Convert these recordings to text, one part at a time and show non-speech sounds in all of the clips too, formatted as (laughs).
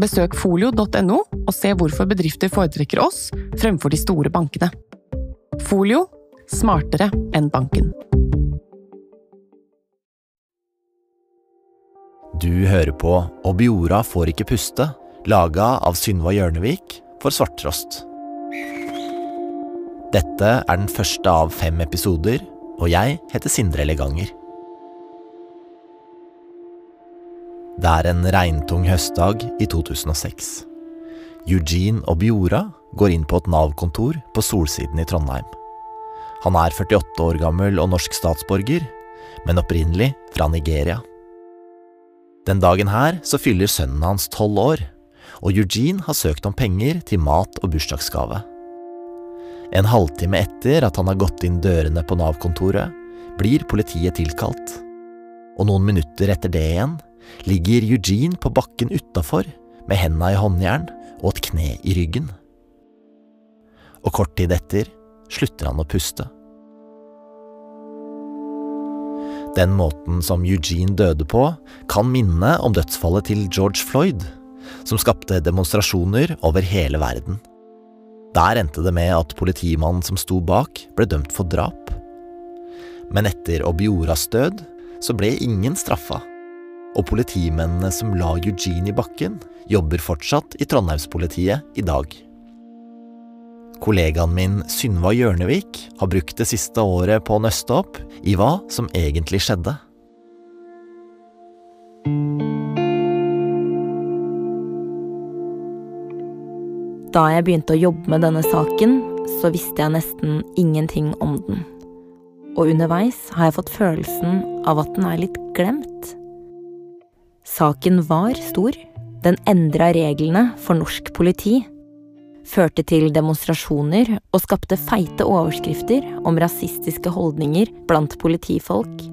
Besøk folio.no og se hvorfor bedrifter foretrekker oss fremfor de store bankene. Folio smartere enn banken. Du hører på «Objora får ikke puste, laga av Synva Hjørnevik for Svarttrost. Dette er den første av fem episoder, og jeg heter Sindre Leganger. Det er en regntung høstdag i 2006. Eugene Obiora går inn på et Nav-kontor på Solsiden i Trondheim. Han er 48 år gammel og norsk statsborger, men opprinnelig fra Nigeria. Den dagen her så fyller sønnen hans tolv år, og Eugene har søkt om penger til mat og bursdagsgave. En halvtime etter at han har gått inn dørene på Nav-kontoret, blir politiet tilkalt. Og noen minutter etter det igjen ligger Eugene på bakken utafor med henda i håndjern og et kne i ryggen. Og kort tid etter slutter han å puste. Den måten som Eugene døde på, kan minne om dødsfallet til George Floyd, som skapte demonstrasjoner over hele verden. Der endte det med at politimannen som sto bak, ble dømt for drap. Men etter Obioras død så ble ingen straffa og politimennene som la Eugene i bakken, jobber fortsatt i Trondheimspolitiet i dag. Kollegaen min Synva Hjørnevik har brukt det siste året på å nøste opp i hva som egentlig skjedde. Da jeg begynte å jobbe med denne saken, så visste jeg nesten ingenting om den. Og underveis har jeg fått følelsen av at den er litt glemt. Saken var stor. Den endra reglene for norsk politi. Førte til demonstrasjoner og skapte feite overskrifter om rasistiske holdninger blant politifolk.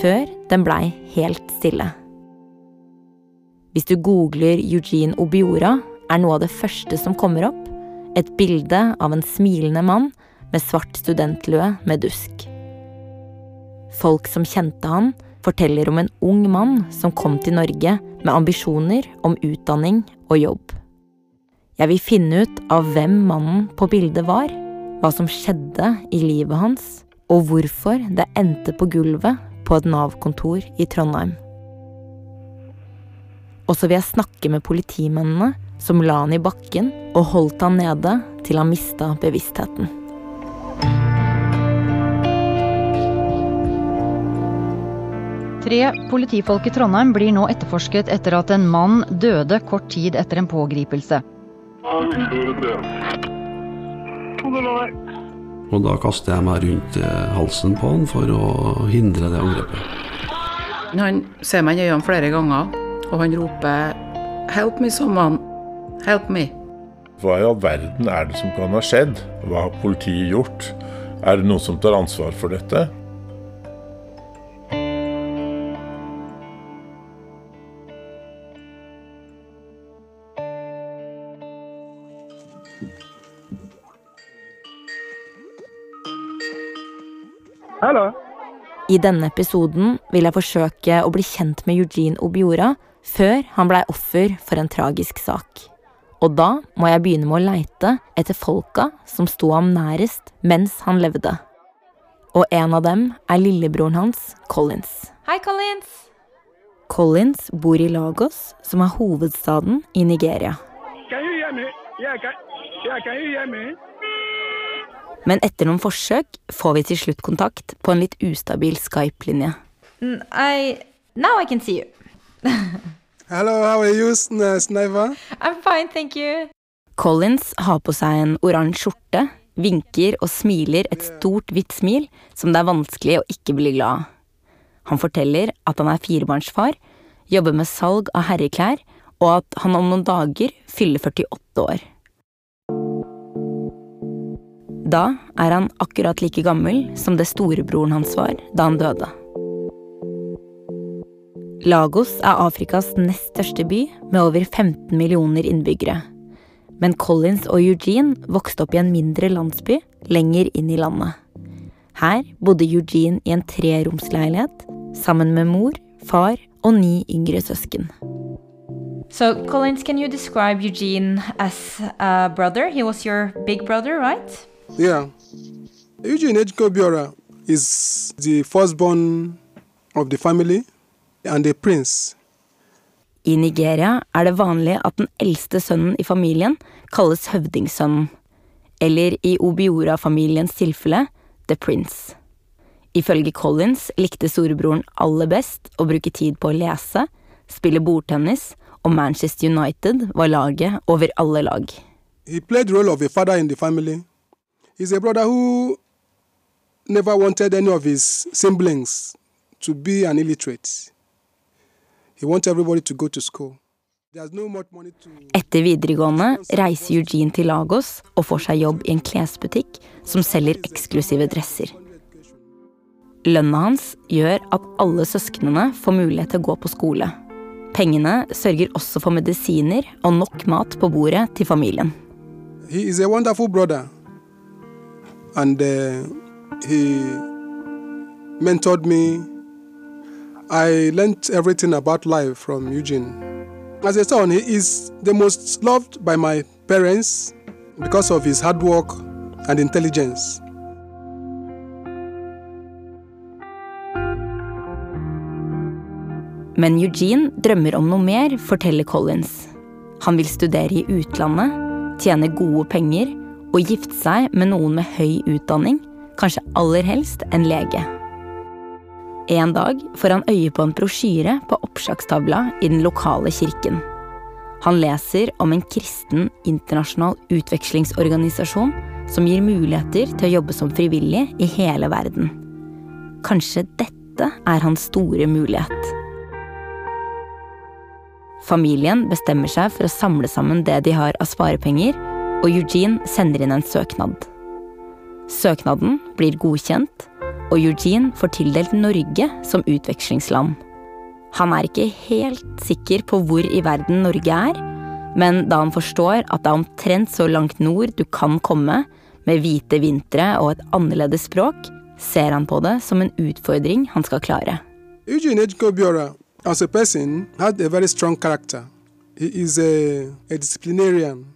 Før den blei helt stille. Hvis du googler Eugene Obiora, er noe av det første som kommer opp, et bilde av en smilende mann med svart studentlue med dusk. Folk som kjente han, forteller om en ung mann som kom til Norge med ambisjoner om utdanning og jobb. Jeg vil finne ut av hvem mannen på bildet var, hva som skjedde i livet hans, og hvorfor det endte på gulvet på et Nav-kontor i Trondheim. Og så vil jeg snakke med politimennene som la han i bakken og holdt han nede til han mista bevisstheten. Tre politifolk i Trondheim blir nå etterforsket etter at en mann døde kort tid etter en pågripelse. Og da kaster jeg meg rundt eh, halsen på han for å hindre det angrepet. Han ser meg i øynene flere ganger, og han roper 'Help me, someone. Help me'. Hva i all verden er det som kan ha skjedd? Hva har politiet gjort? Er det noen som tar ansvar for dette? Hallo. I denne episoden vil jeg forsøke å bli kjent med Eugene Obiora før han blei offer for en tragisk sak. Og da må jeg begynne med å leite etter folka som sto ham nærest mens han levde. Og en av dem er lillebroren hans, Collins. Hei, Collins. Collins bor i Lagos, som er hovedstaden i Nigeria. Can you hear me? Yeah, can, yeah, can you hear me? Men etter noen forsøk får vi til slutt kontakt på en litt ustabil Skype-linje. I now I can see you. (laughs) Hello, how are you, Snaiva? I'm fine, thank you. Collins har på seg en oransje skjorte, vinker og smiler et stort, hvitt smil som det er vanskelig å ikke bli glad av. Han forteller at han er firebarnsfar, jobber med salg av herreklær og at han om noen dager fyller 48 år. Da er han akkurat like gammel som det storebroren hans var da han døde. Lagos er Afrikas nest største by, med over 15 millioner innbyggere. Men Collins og Eugene vokste opp i en mindre landsby lenger inn i landet. Her bodde Eugene i en treromsleilighet sammen med mor, far og ni yngre søsken. So, Collins, can you describe Eugene as a brother? He was your big brother, right? Yeah. Eugene Ejikobiora is the firstborn of the family and a prince. I Nigeria er det vanlig at den eldste sønnen i familien kalles høvdingsønnen, eller i Obiora-familiens tilfelle The Prince. Ifølge Collins likte storebroren aller best å bruke tid på å lese, spille bordtennis, og Manchester United var laget over alle lag. He played role of a father in the family. He's a brother who never wanted any of his siblings to be an illiterate. He wanted everybody to go to school. There's no much money to Etter videregående reiser Eugene til Lagos og får seg jobb i en klesbutikk som selger eksklusive dresser. Lønna hans gjør at alle søsknene får mulighet til å gå på skole. Pengene sørger også for medisiner og nok mat på bordet til familien. He is a wonderful brother, and uh, he mentored me. I learned everything about life from Eugene. As a son, he is the parents because of his hard work and intelligence. Men Eugene drømmer om noe mer, forteller Collins. Han vil studere i utlandet, tjene gode penger og gifte seg med noen med høy utdanning, kanskje aller helst en lege. En dag får han øye på en brosjyre på oppslagstavla i den lokale kirken. Han leser om en kristen internasjonal utvekslingsorganisasjon som gir muligheter til å jobbe som frivillig i hele verden. Kanskje dette er hans store mulighet. Familien bestemmer seg for å samle sammen det de har av sparepenger, og Eugene sender inn en søknad. Søknaden blir godkjent, og Eugene får tildelt Norge som utvekslingsland. Han er ikke helt sikker på hvor i verden Norge er, men da han forstår at det er omtrent så langt nord du kan komme, med hvite vintre og et annerledes språk, ser han på det som en utfordring han skal klare. Eugene as a person, had a very strong character. He is a, a disciplinarian.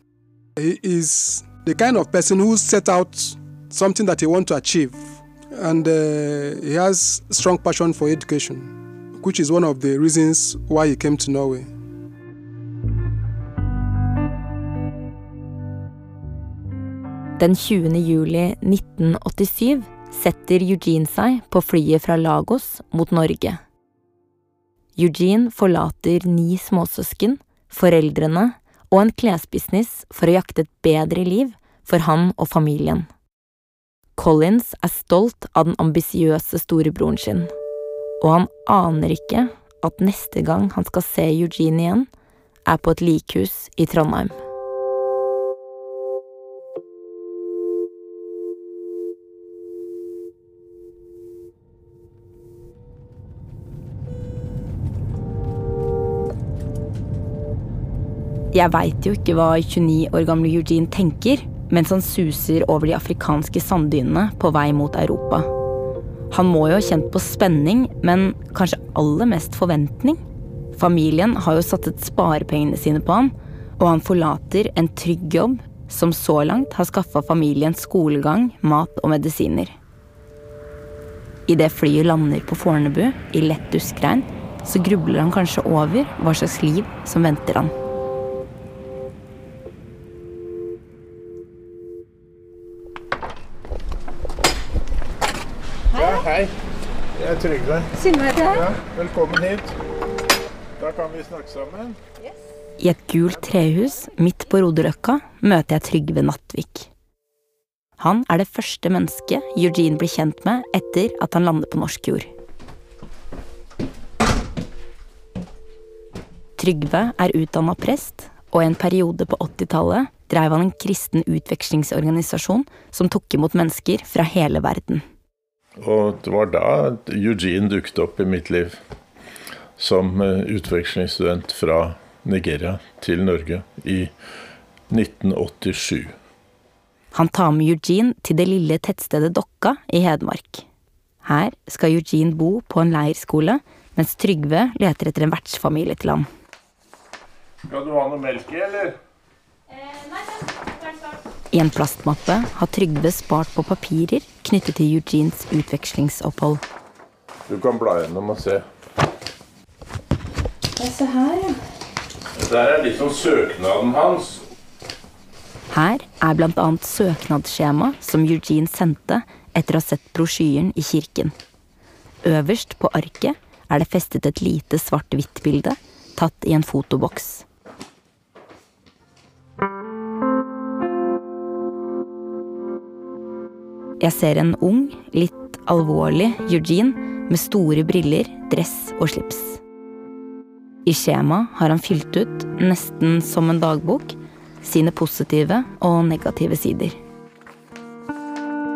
He is the kind of person who set out something that he wants to achieve. And uh, he has strong passion for education, which is one of the reasons why he came to Norway. Den 20. juli 1987 setter Eugene seg på flyet fra Lagos mot Norge. Eugene forlater ni småsøsken, foreldrene og en klesbusiness for å jakte et bedre liv for han og familien. Collins er stolt av den ambisiøse storebroren sin, og han aner ikke at neste gang han skal se Eugene igjen, er på et likhus i Trondheim. Jeg veit jo ikke hva 29 år gamle Eugene tenker mens han suser over de afrikanske sanddynene på vei mot Europa. Han må jo ha kjent på spenning, men kanskje aller mest forventning. Familien har jo satt et sparepengene sine på ham, og han forlater en trygg jobb som så langt har skaffa familien skolegang, mat og medisiner. Idet flyet lander på Fornebu i lett duskregn, så grubler han kanskje over hva slags liv som venter han. Jeg er Trygve. Synne heter jeg. Ja, velkommen hit. Da kan vi snakke sammen. I et gult trehus midt på Rodeløkka møter jeg Trygve Nattvik. Han er det første mennesket Eugene blir kjent med etter at han lander på norsk jord. Trygve er utdanna prest, og i en periode på 80-tallet drev han en kristen utvekslingsorganisasjon som tok imot mennesker fra hele verden. Og det var da Eugene dukket opp i mitt liv. Som eh, utvekslingsstudent fra Nigeria til Norge i 1987. Han tar med Eugene til det lille tettstedet Dokka i Hedmark. Her skal Eugene bo på en leirskole, mens Trygve leter etter en vertsfamilie til ham. Skal du ha noe melk i, eller? I en plastmappe har Trygve spart på papirer knyttet til Eugenes utvekslingsopphold. Du kan bla gjennom og se. Se her, ja. Der er liksom søknaden hans. Her er bl.a. søknadsskjema som Eugene sendte etter å ha sett brosjyren i kirken. Øverst på arket er det festet et lite svart-hvitt-bilde tatt i en fotoboks. Jeg ser en ung, litt alvorlig Eugene med store briller, dress og slips. I skjemaet har han fylt ut, nesten som en dagbok, sine positive og negative sider.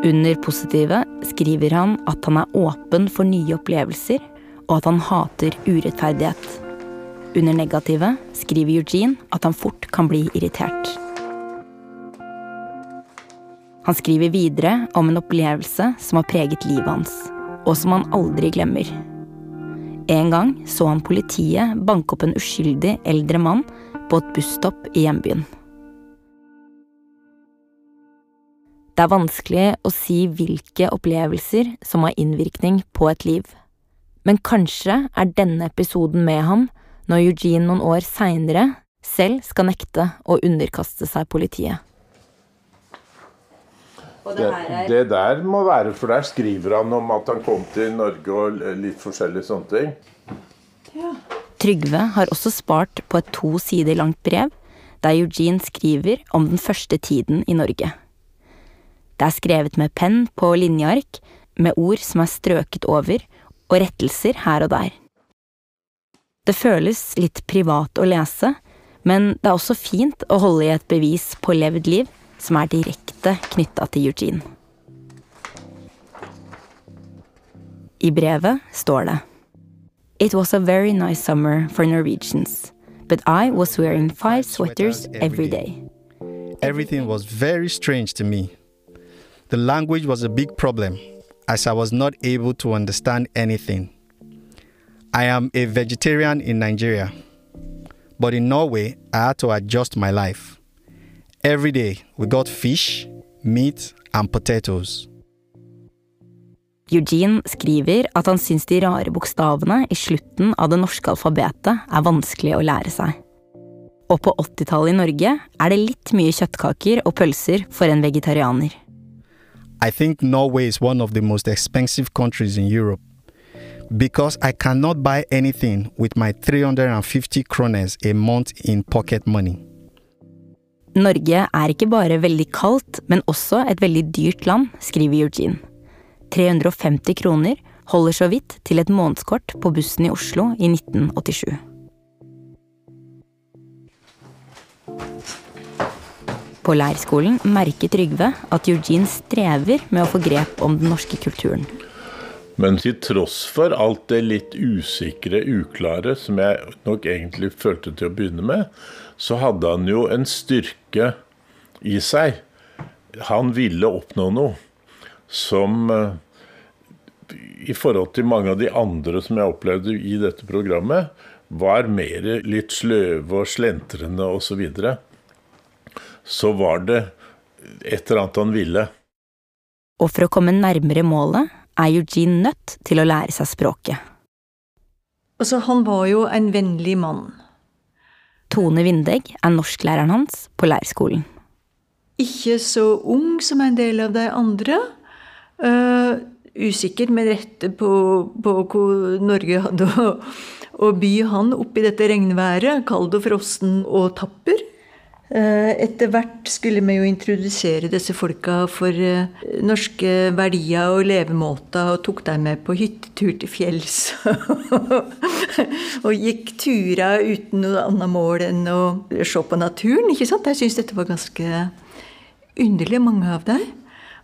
Under positive skriver han at han er åpen for nye opplevelser, og at han hater urettferdighet. Under negative skriver Eugene at han fort kan bli irritert. Han skriver videre om en opplevelse som har preget livet hans, og som han aldri glemmer. En gang så han politiet banke opp en uskyldig eldre mann på et busstopp i hjembyen. Det er vanskelig å si hvilke opplevelser som har innvirkning på et liv. Men kanskje er denne episoden med ham når Eugene noen år seinere selv skal nekte å underkaste seg politiet. Det, det der må være, for der skriver han om at han kom til Norge og litt forskjellige sånne ting. Trygve har også spart på et to sider langt brev der Eugene skriver om den første tiden i Norge. Det er skrevet med penn på linjeark, med ord som er strøket over, og rettelser her og der. Det føles litt privat å lese, men det er også fint å holde i et bevis på levd liv som er direkte knytta til Eugene. I brevet står det It was a very nice summer for Norwegians, but I was wearing five sweaters every day. Everything was very strange to me. The language was a big problem, as I was not able to understand anything. I am a vegetarian in Nigeria, but in Norway, I had to adjust my life. Every day, we got fish, meat, and potatoes. Eugene skriver at han syns de rare bokstavene i slutten av det norske alfabetet er vanskelig å lære seg. Og på 80-tallet i Norge er det litt mye kjøttkaker og pølser for en vegetarianer. I think Norway is one of the most expensive countries in Europe because I cannot buy anything with my 350 kroners a month in pocket money. Norge er ikke bare veldig kaldt, men også et veldig dyrt land, skriver Eugene. 350 kroner holder så vidt til et månedskort på bussen i Oslo i 1987. På leirskolen merker Trygve at Eugene strever med å få grep om den norske kulturen. Men til tross for alt det litt usikre, uklare, som jeg nok egentlig følte til å begynne med, så hadde han jo en styrke i seg. Han ville oppnå noe som eh, i forhold til mange av de andre som jeg opplevde i dette programmet, var mer litt sløve og slentrende osv. Så, videre. så var det et eller annet han ville. Og for å komme nærmere målet er Eugene nødt til å lære seg språket. Altså, han var jo en vennlig mann. Tone Vindegg er norsklæreren hans på leirskolen. Ikke så ung som en del av de andre. Uh, usikker med rette på, på hvor Norge hadde å, å by han oppi dette regnværet, kald og frossen og tapper. Eh, etter hvert skulle vi jo introdusere disse folka for eh, norske verdier og levemåter, og tok dem med på hyttetur til fjells. (laughs) og gikk turer uten noe annet mål enn å se på naturen. ikke sant? Jeg syns dette var ganske underlig, mange av dem.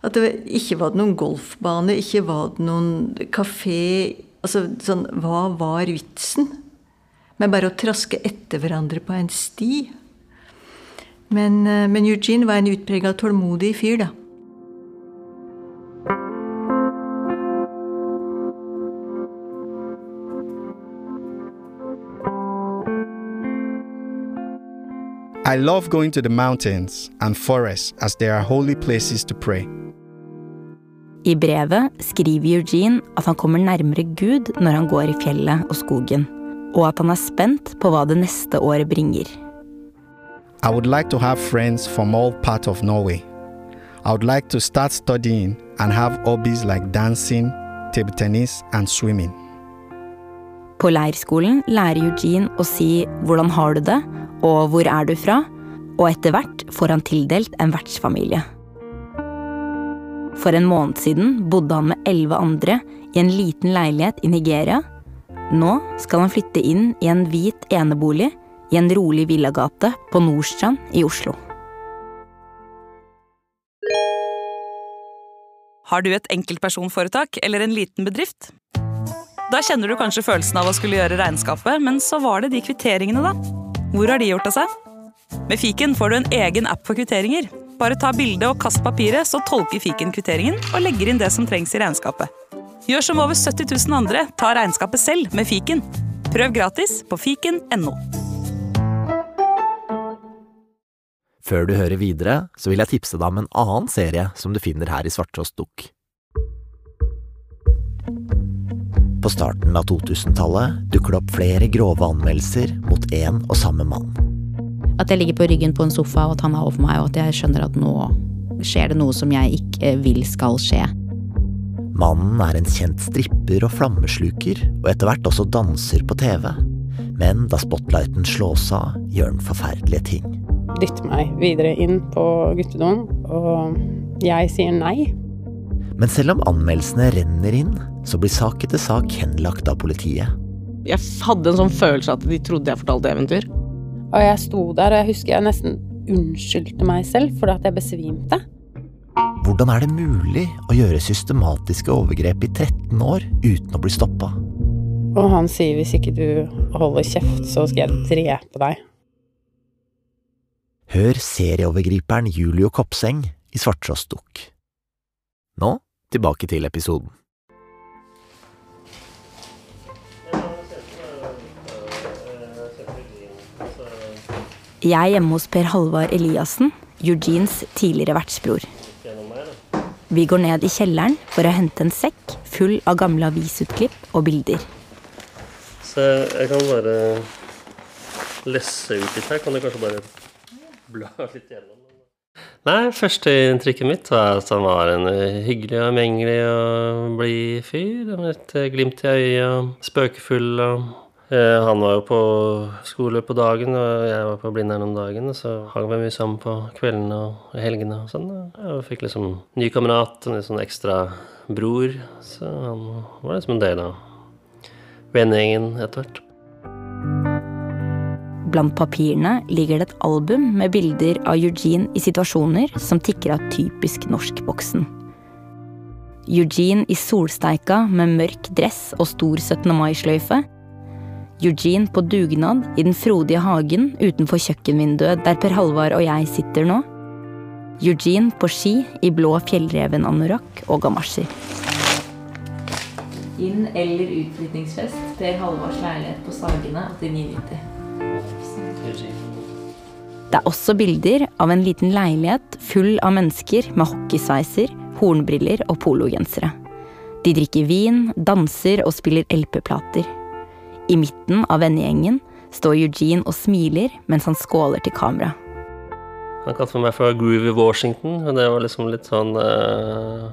At det ikke var noen golfbane, ikke var det noen kafé. Altså sånn Hva var vitsen? Men bare å traske etter hverandre på en sti. Men, eh, men Eugene var en utprega tålmodig fyr, da. I love going to the mountains and forests as they are holy places to pray. I brevet skriver Eugene at han kommer nærmere Gud når han går i fjellet og skogen, og at han er spent på hva det neste året bringer. I would like to have friends from all parts of Norway. I would like to start studying and have hobbies like dancing, table tennis and swimming. På leirskolen lærer Eugene å si 'hvordan har du det' og 'hvor er du fra', og etter hvert får han tildelt en vertsfamilie. For en måned siden bodde han med elleve andre i en liten leilighet i Nigeria. Nå skal han flytte inn i en hvit enebolig i en rolig villagate på Nordstrand i Oslo. Har du et enkeltpersonforetak eller en liten bedrift? Da kjenner du kanskje følelsen av å skulle gjøre regnskapet, men så var det de kvitteringene, da. Hvor har de gjort av seg? Med fiken får du en egen app for kvitteringer. Bare ta bilde og kast papiret, så tolker fiken kvitteringen og legger inn det som trengs i regnskapet. Gjør som over 70 000 andre, ta regnskapet selv med fiken. Prøv gratis på fiken.no. Før du hører videre, så vil jeg tipse deg om en annen serie som du finner her i Svarttrost Dukk. På starten av 2000-tallet dukker det opp flere grove anmeldelser mot én og samme mann. At jeg ligger på ryggen på en sofa, og at han er over meg, og at jeg skjønner at nå skjer det noe som jeg ikke vil skal skje. Mannen er en kjent stripper og flammesluker, og etter hvert også danser på TV. Men da spotlighten slås av, gjør han forferdelige ting. Dytter meg videre inn på guttedoen, og jeg sier nei. Men selv om anmeldelsene renner inn, så blir sak etter sak henlagt av politiet. Jeg hadde en sånn følelse at de trodde jeg fortalte eventyr. Og jeg sto der, og jeg husker jeg nesten unnskyldte meg selv for at jeg besvimte. Hvordan er det mulig å gjøre systematiske overgrep i 13 år uten å bli stoppa? Og han sier hvis ikke du holder kjeft, så skal jeg drepe deg. Hør serieovergriperen Julio Kopseng i Svarttrost Dukk. Nå tilbake til episoden. Jeg er hjemme hos Per Halvard Eliassen, Eugenes tidligere vertsbror. Vi går ned i kjelleren for å hente en sekk full av gamle avisutklipp og bilder. Så jeg kan bare lesse ut litt her. Kan du kanskje bare bla litt gjennom? Nei, førsteinntrykket mitt var at han var en hyggelig og omgjengelig og blid fyr. Med et glimt i øyet, spøkefull og eh, Han var jo på skole på dagen, og jeg var på Blindern om dagen. Og så hang vi mye sammen på kveldene og helgene og sånn. Og fikk liksom ny kamerat, en sånn ekstra bror. Så han var liksom en del av vennegjengen etter hvert. Blant papirene ligger det et album med bilder av Eugene i situasjoner som tikker av typisk norskboksen. Eugene i solsteika med mørk dress og stor 17. mai-sløyfe. Eugene på dugnad i den frodige hagen utenfor kjøkkenvinduet der Per Halvard og jeg sitter nå. Eugene på ski i blå fjellreven-anorakk og gamasjer. Inn- eller utflyttingsfest. Per Halvards leilighet på Sagene 8990. Det er også bilder av en liten leilighet full av mennesker med hockeysveiser, hornbriller og pologensere. De drikker vin, danser og spiller LP-plater. I midten av vennegjengen står Eugene og smiler mens han skåler til kamera. Han kalte meg for Groovy Washington, og det var liksom litt sånn uh,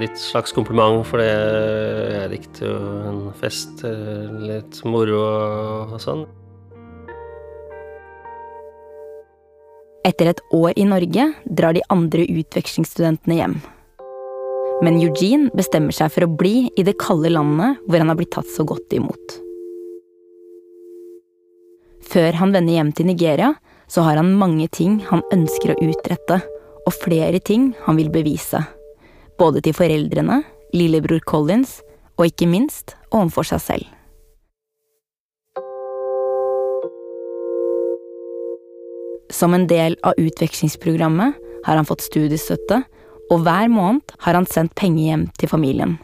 Litt slags kompliment, for jeg likte jo en fest, litt moro og sånn. Etter et år i Norge drar de andre utvekslingsstudentene hjem. Men Eugene bestemmer seg for å bli i det kalde landet hvor han har blitt tatt så godt imot. Før han vender hjem til Nigeria, så har han mange ting han ønsker å utrette, og flere ting han vil bevise. Både til foreldrene, lillebror Collins, og ikke minst overfor seg selv. Som en del av utvekslingsprogrammet har han fått studiestøtte, og hver måned har han sendt penger hjem til familien.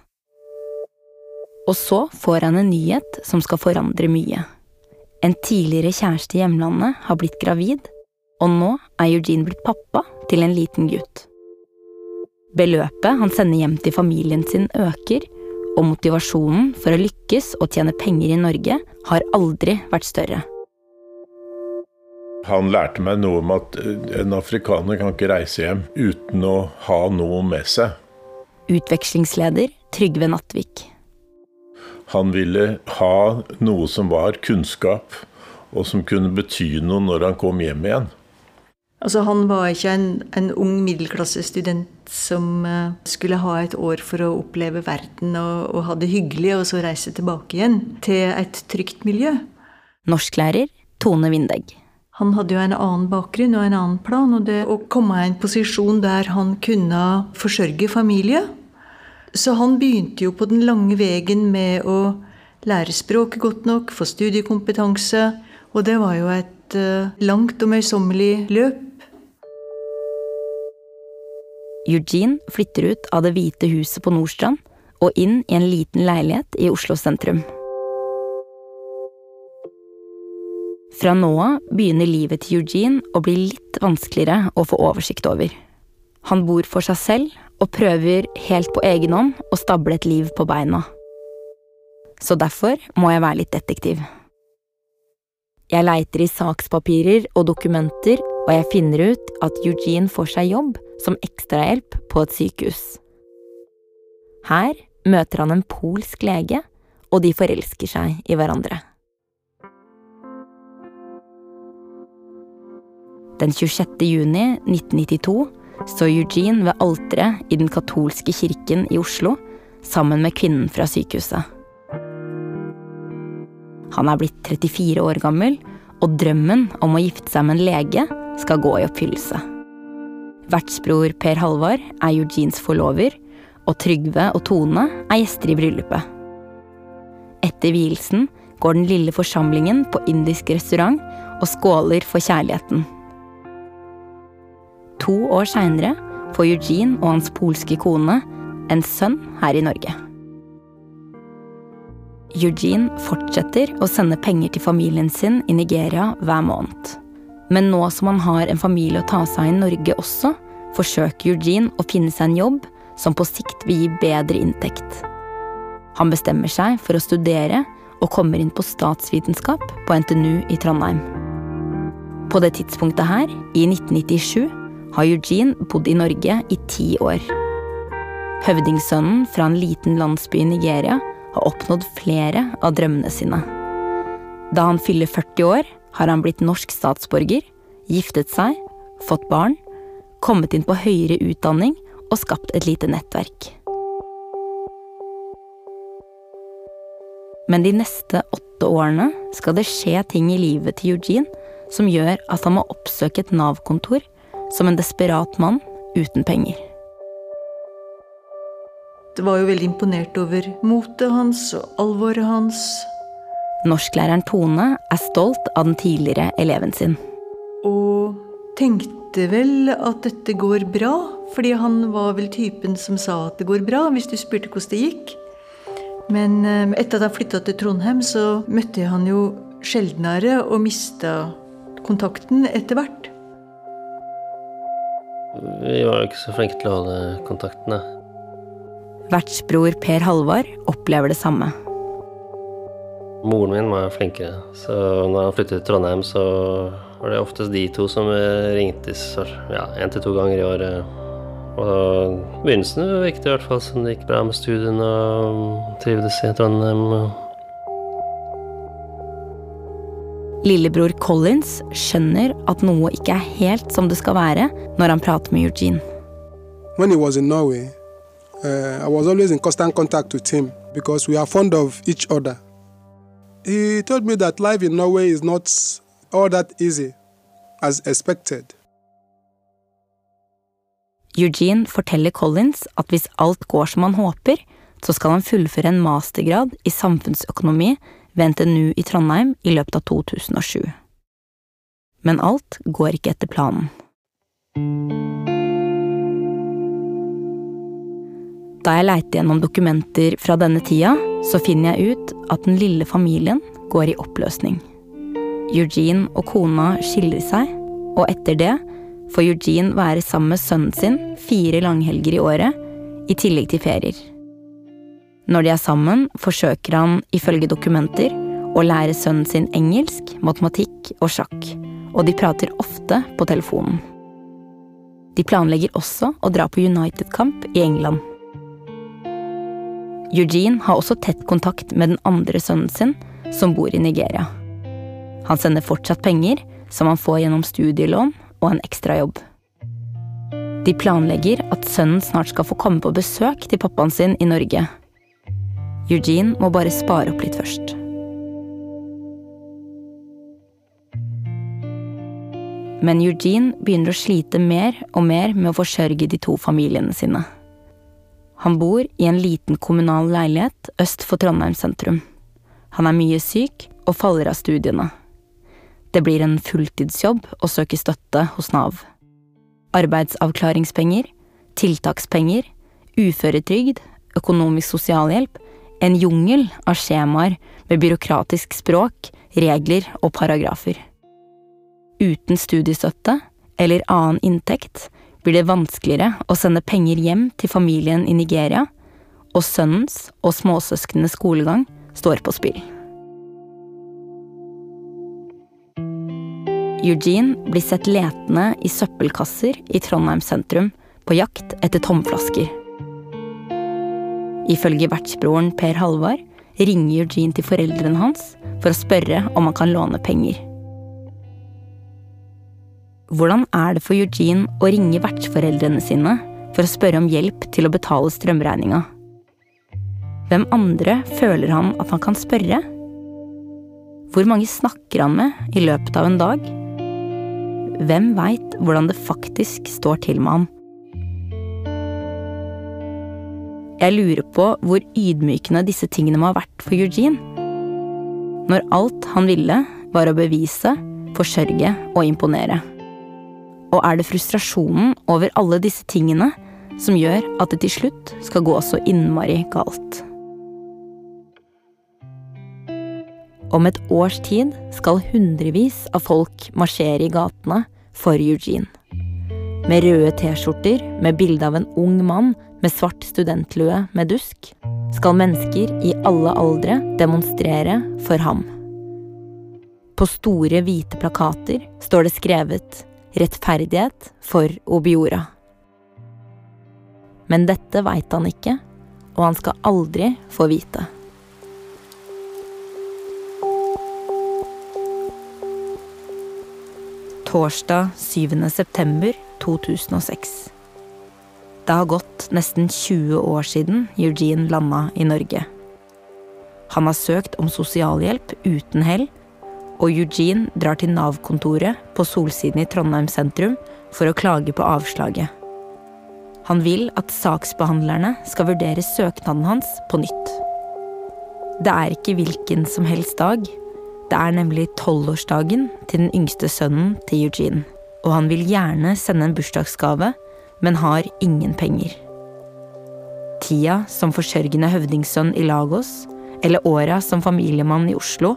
Og så får han en nyhet som skal forandre mye. En tidligere kjæreste i hjemlandet har blitt gravid, og nå er Eugene blitt pappa til en liten gutt. Beløpet han sender hjem til familien sin øker, og motivasjonen for å lykkes og tjene penger i Norge har aldri vært større. Han lærte meg noe om at en afrikaner kan ikke reise hjem uten å ha noe med seg. Utvekslingsleder Trygve Nattvik. Han ville ha noe som var kunnskap, og som kunne bety noe når han kom hjem igjen. Altså, han var ikke en, en ung middelklassestudent som uh, skulle ha et år for å oppleve verden og, og ha det hyggelig, og så reise tilbake igjen til et trygt miljø. Norsklærer Tone Vindegg. Han hadde jo en annen bakgrunn og en annen plan. Og det å komme i en posisjon der han kunne forsørge familie. Så han begynte jo på den lange veien med å lære språket godt nok, få studiekompetanse. Og det var jo et uh, langt og møysommelig løp. Eugene flytter ut av Det hvite huset på Nordstrand og inn i en liten leilighet i Oslo sentrum. Fra nå av begynner livet til Eugene å bli litt vanskeligere å få oversikt over. Han bor for seg selv og prøver helt på egen hånd å stable et liv på beina. Så derfor må jeg være litt detektiv. Jeg leiter i sakspapirer og dokumenter, og jeg finner ut at Eugene får seg jobb som ekstrahjelp på et sykehus. Her møter han en polsk lege, og de forelsker seg i hverandre. Den 26. juni 1992 står Eugene ved alteret i den katolske kirken i Oslo sammen med kvinnen fra sykehuset. Han er blitt 34 år gammel, og drømmen om å gifte seg med en lege skal gå i oppfyllelse. Vertsbror Per Halvard er Eugenes forlover, og Trygve og Tone er gjester i bryllupet. Etter vielsen går den lille forsamlingen på indisk restaurant og skåler for kjærligheten. To år seinere får Eugene og hans polske kone en sønn her i Norge. Eugene fortsetter å sende penger til familien sin i Nigeria hver måned. Men nå som han har en familie å ta seg av i Norge også, forsøker Eugene å finne seg en jobb som på sikt vil gi bedre inntekt. Han bestemmer seg for å studere og kommer inn på statsvitenskap på NTNU i Trondheim. På det tidspunktet her, i 1997, har Eugene bodd i Norge i ti år. Høvdingsønnen fra en liten landsby i Nigeria har oppnådd flere av drømmene sine. Da han fyller 40 år, har han blitt norsk statsborger, giftet seg, fått barn, kommet inn på høyere utdanning og skapt et lite nettverk. Men de neste åtte årene skal det skje ting i livet til Eugene som gjør at han må oppsøke et Nav-kontor som en desperat mann uten penger. Det var jo veldig imponert over motet hans og alvoret hans. Norsklæreren Tone er stolt av den tidligere eleven sin. Og tenkte vel at dette går bra, fordi han var vel typen som sa at det går bra, hvis du spurte hvordan det gikk. Men eh, etter at jeg flytta til Trondheim, så møtte jeg han jo sjeldnere og mista kontakten etter hvert. Vi var jo ikke så flinke til å holde kontaktene. Vertsbror Per Halvard opplever det samme. Moren min var flinkere, så når han flyttet til Trondheim, så var det oftest de to som ringtes ja, én til to ganger i året. Og begynnelsen virket i hvert fall som det gikk bra med studiene og trivdes i Trondheim. Lillebror Collins skjønner at noe ikke er helt som det skal være når han prater med Eugene. When he was in Norway, uh, I was always in constant contact with him because we are fond of each other. He told me that life in Norway is not all that easy as expected. Eugene forteller Collins at hvis alt går som han håper, så skal han fullføre en mastergrad i samfunnsøkonomi ved NTNU i Trondheim i løpet av 2007. Men alt går ikke etter planen. Da jeg leiter gjennom dokumenter fra denne tida, så finner jeg ut at den lille familien går i oppløsning. Eugene og kona skiller seg, og etter det får Eugene være sammen med sønnen sin fire langhelger i året, i tillegg til ferier. Når de er sammen, forsøker han, ifølge dokumenter, å lære sønnen sin engelsk, matematikk og sjakk, og de prater ofte på telefonen. De planlegger også å dra på United-kamp i England. Eugene har også tett kontakt med den andre sønnen sin, som bor i Nigeria. Han sender fortsatt penger, som han får gjennom studielån og en ekstrajobb. De planlegger at sønnen snart skal få komme på besøk til pappaen sin i Norge. Eugene må bare spare opp litt først. Men Eugene begynner å slite mer og mer med å forsørge de to familiene sine. Han bor i en liten kommunal leilighet øst for Trondheim sentrum. Han er mye syk og faller av studiene. Det blir en fulltidsjobb å søke støtte hos Nav. Arbeidsavklaringspenger, tiltakspenger, uføretrygd, økonomisk sosialhjelp, en jungel av skjemaer med byråkratisk språk, regler og paragrafer. Uten studiestøtte eller annen inntekt blir det vanskeligere å sende penger hjem til familien i Nigeria, og sønnens og småsøsknenes skolegang står på spill. Eugene blir sett letende i søppelkasser i Trondheim sentrum på jakt etter tomflasker. Ifølge vertsbroren Per Halvard ringer Eugene til foreldrene hans for å spørre om han kan låne penger. Hvordan er det for Eugene å ringe vertsforeldrene sine for å spørre om hjelp til å betale strømregninga? Hvem andre føler han at han kan spørre? Hvor mange snakker han med i løpet av en dag? Hvem veit hvordan det faktisk står til med ham? Jeg lurer på hvor ydmykende disse tingene må ha vært for Eugene. Når alt han ville, var å bevise, forsørge og imponere. Og er det frustrasjonen over alle disse tingene som gjør at det til slutt skal gå så innmari galt? Om et års tid skal hundrevis av folk marsjere i gatene for Eugene. Med røde T-skjorter med bilde av en ung mann med svart studentlue med dusk, skal mennesker i alle aldre demonstrere for ham. På store, hvite plakater står det skrevet 'Rettferdighet for Obiora'. Men dette veit han ikke, og han skal aldri få vite. Torsdag 7. september 2006. Det har gått nesten 20 år siden Eugene landa i Norge. Han har søkt om sosialhjelp uten hell, og Eugene drar til Nav-kontoret på Solsiden i Trondheim sentrum for å klage på avslaget. Han vil at saksbehandlerne skal vurdere søknaden hans på nytt. Det er ikke hvilken som helst dag. Det er nemlig tolvårsdagen til den yngste sønnen til Eugene. Og han vil gjerne sende en bursdagsgave, men har ingen penger. Tida som forsørgende høvdingsønn i Lagos, eller åra som familiemann i Oslo,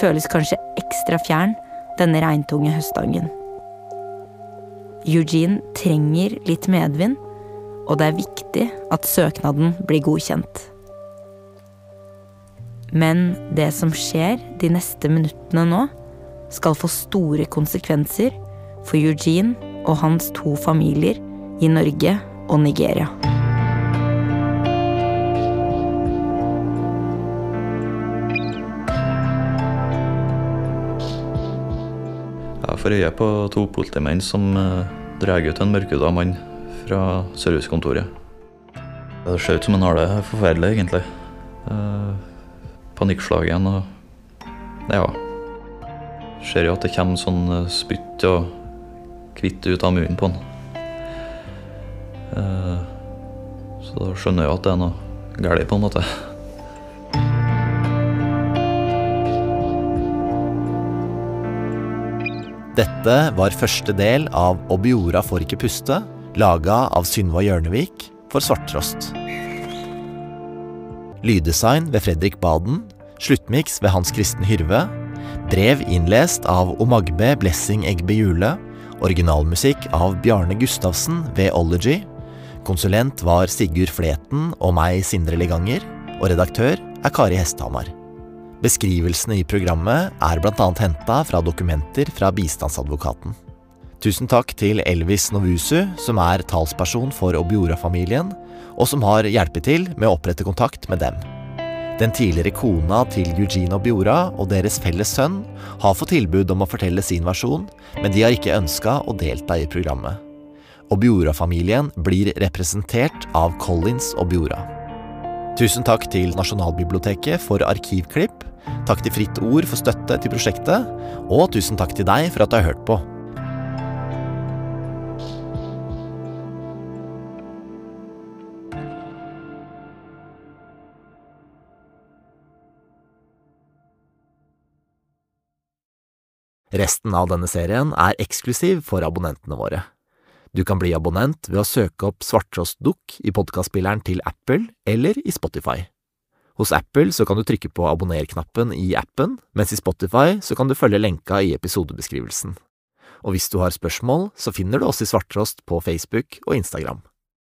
føles kanskje ekstra fjern denne regntunge høstdagen. Eugene trenger litt medvind, og det er viktig at søknaden blir godkjent. Men det som skjer de neste minuttene nå, skal få store konsekvenser for Eugene og hans to familier i Norge og Nigeria. Jeg får øye på to politimenn som uh, drar ut en mørkhuda mann fra servicekontoret. Det ser ut som han har det forferdelig, egentlig. Uh, panikkslagen og Ja. Ser jo at det kommer sånn spytt og kvitt ut av munnen på han. Uh, så da skjønner jeg jo at det er noe galt, på en måte. Dette var første del av Obiora får ikke puste, laga av Synva Hjørnevik for Svarttrost. Lyddesign ved Fredrik Baden, sluttmiks ved Hans Kristen Hyrve, brev innlest av Omagbe Blessing Egbe Jule, originalmusikk av Bjarne Gustavsen ved Ology, konsulent var Sigurd Fleten og meg, Sindre Leganger, og redaktør er Kari Hesthamar. Beskrivelsene i programmet er bl.a. henta fra dokumenter fra bistandsadvokaten. Tusen takk til Elvis Novusu, som er talsperson for Obiora-familien, og som har hjulpet til med å opprette kontakt med dem. Den tidligere kona til Eugene Obiora og deres felles sønn har fått tilbud om å fortelle sin versjon, men de har ikke ønska å delta i programmet. Obiora-familien blir representert av Collins Obiora. Tusen takk til Nasjonalbiblioteket for arkivklipp, takk til Fritt Ord for støtte til prosjektet, og tusen takk til deg for at du har hørt på. Resten av denne serien er eksklusiv for abonnentene våre. Du kan bli abonnent ved å søke opp Svarttrostdukk i podkastspilleren til Apple eller i Spotify. Hos Apple så kan du trykke på abonner-knappen i appen, mens i Spotify så kan du følge lenka i episodebeskrivelsen. Og hvis du har spørsmål, så finner du oss i Svarttrost på Facebook og Instagram.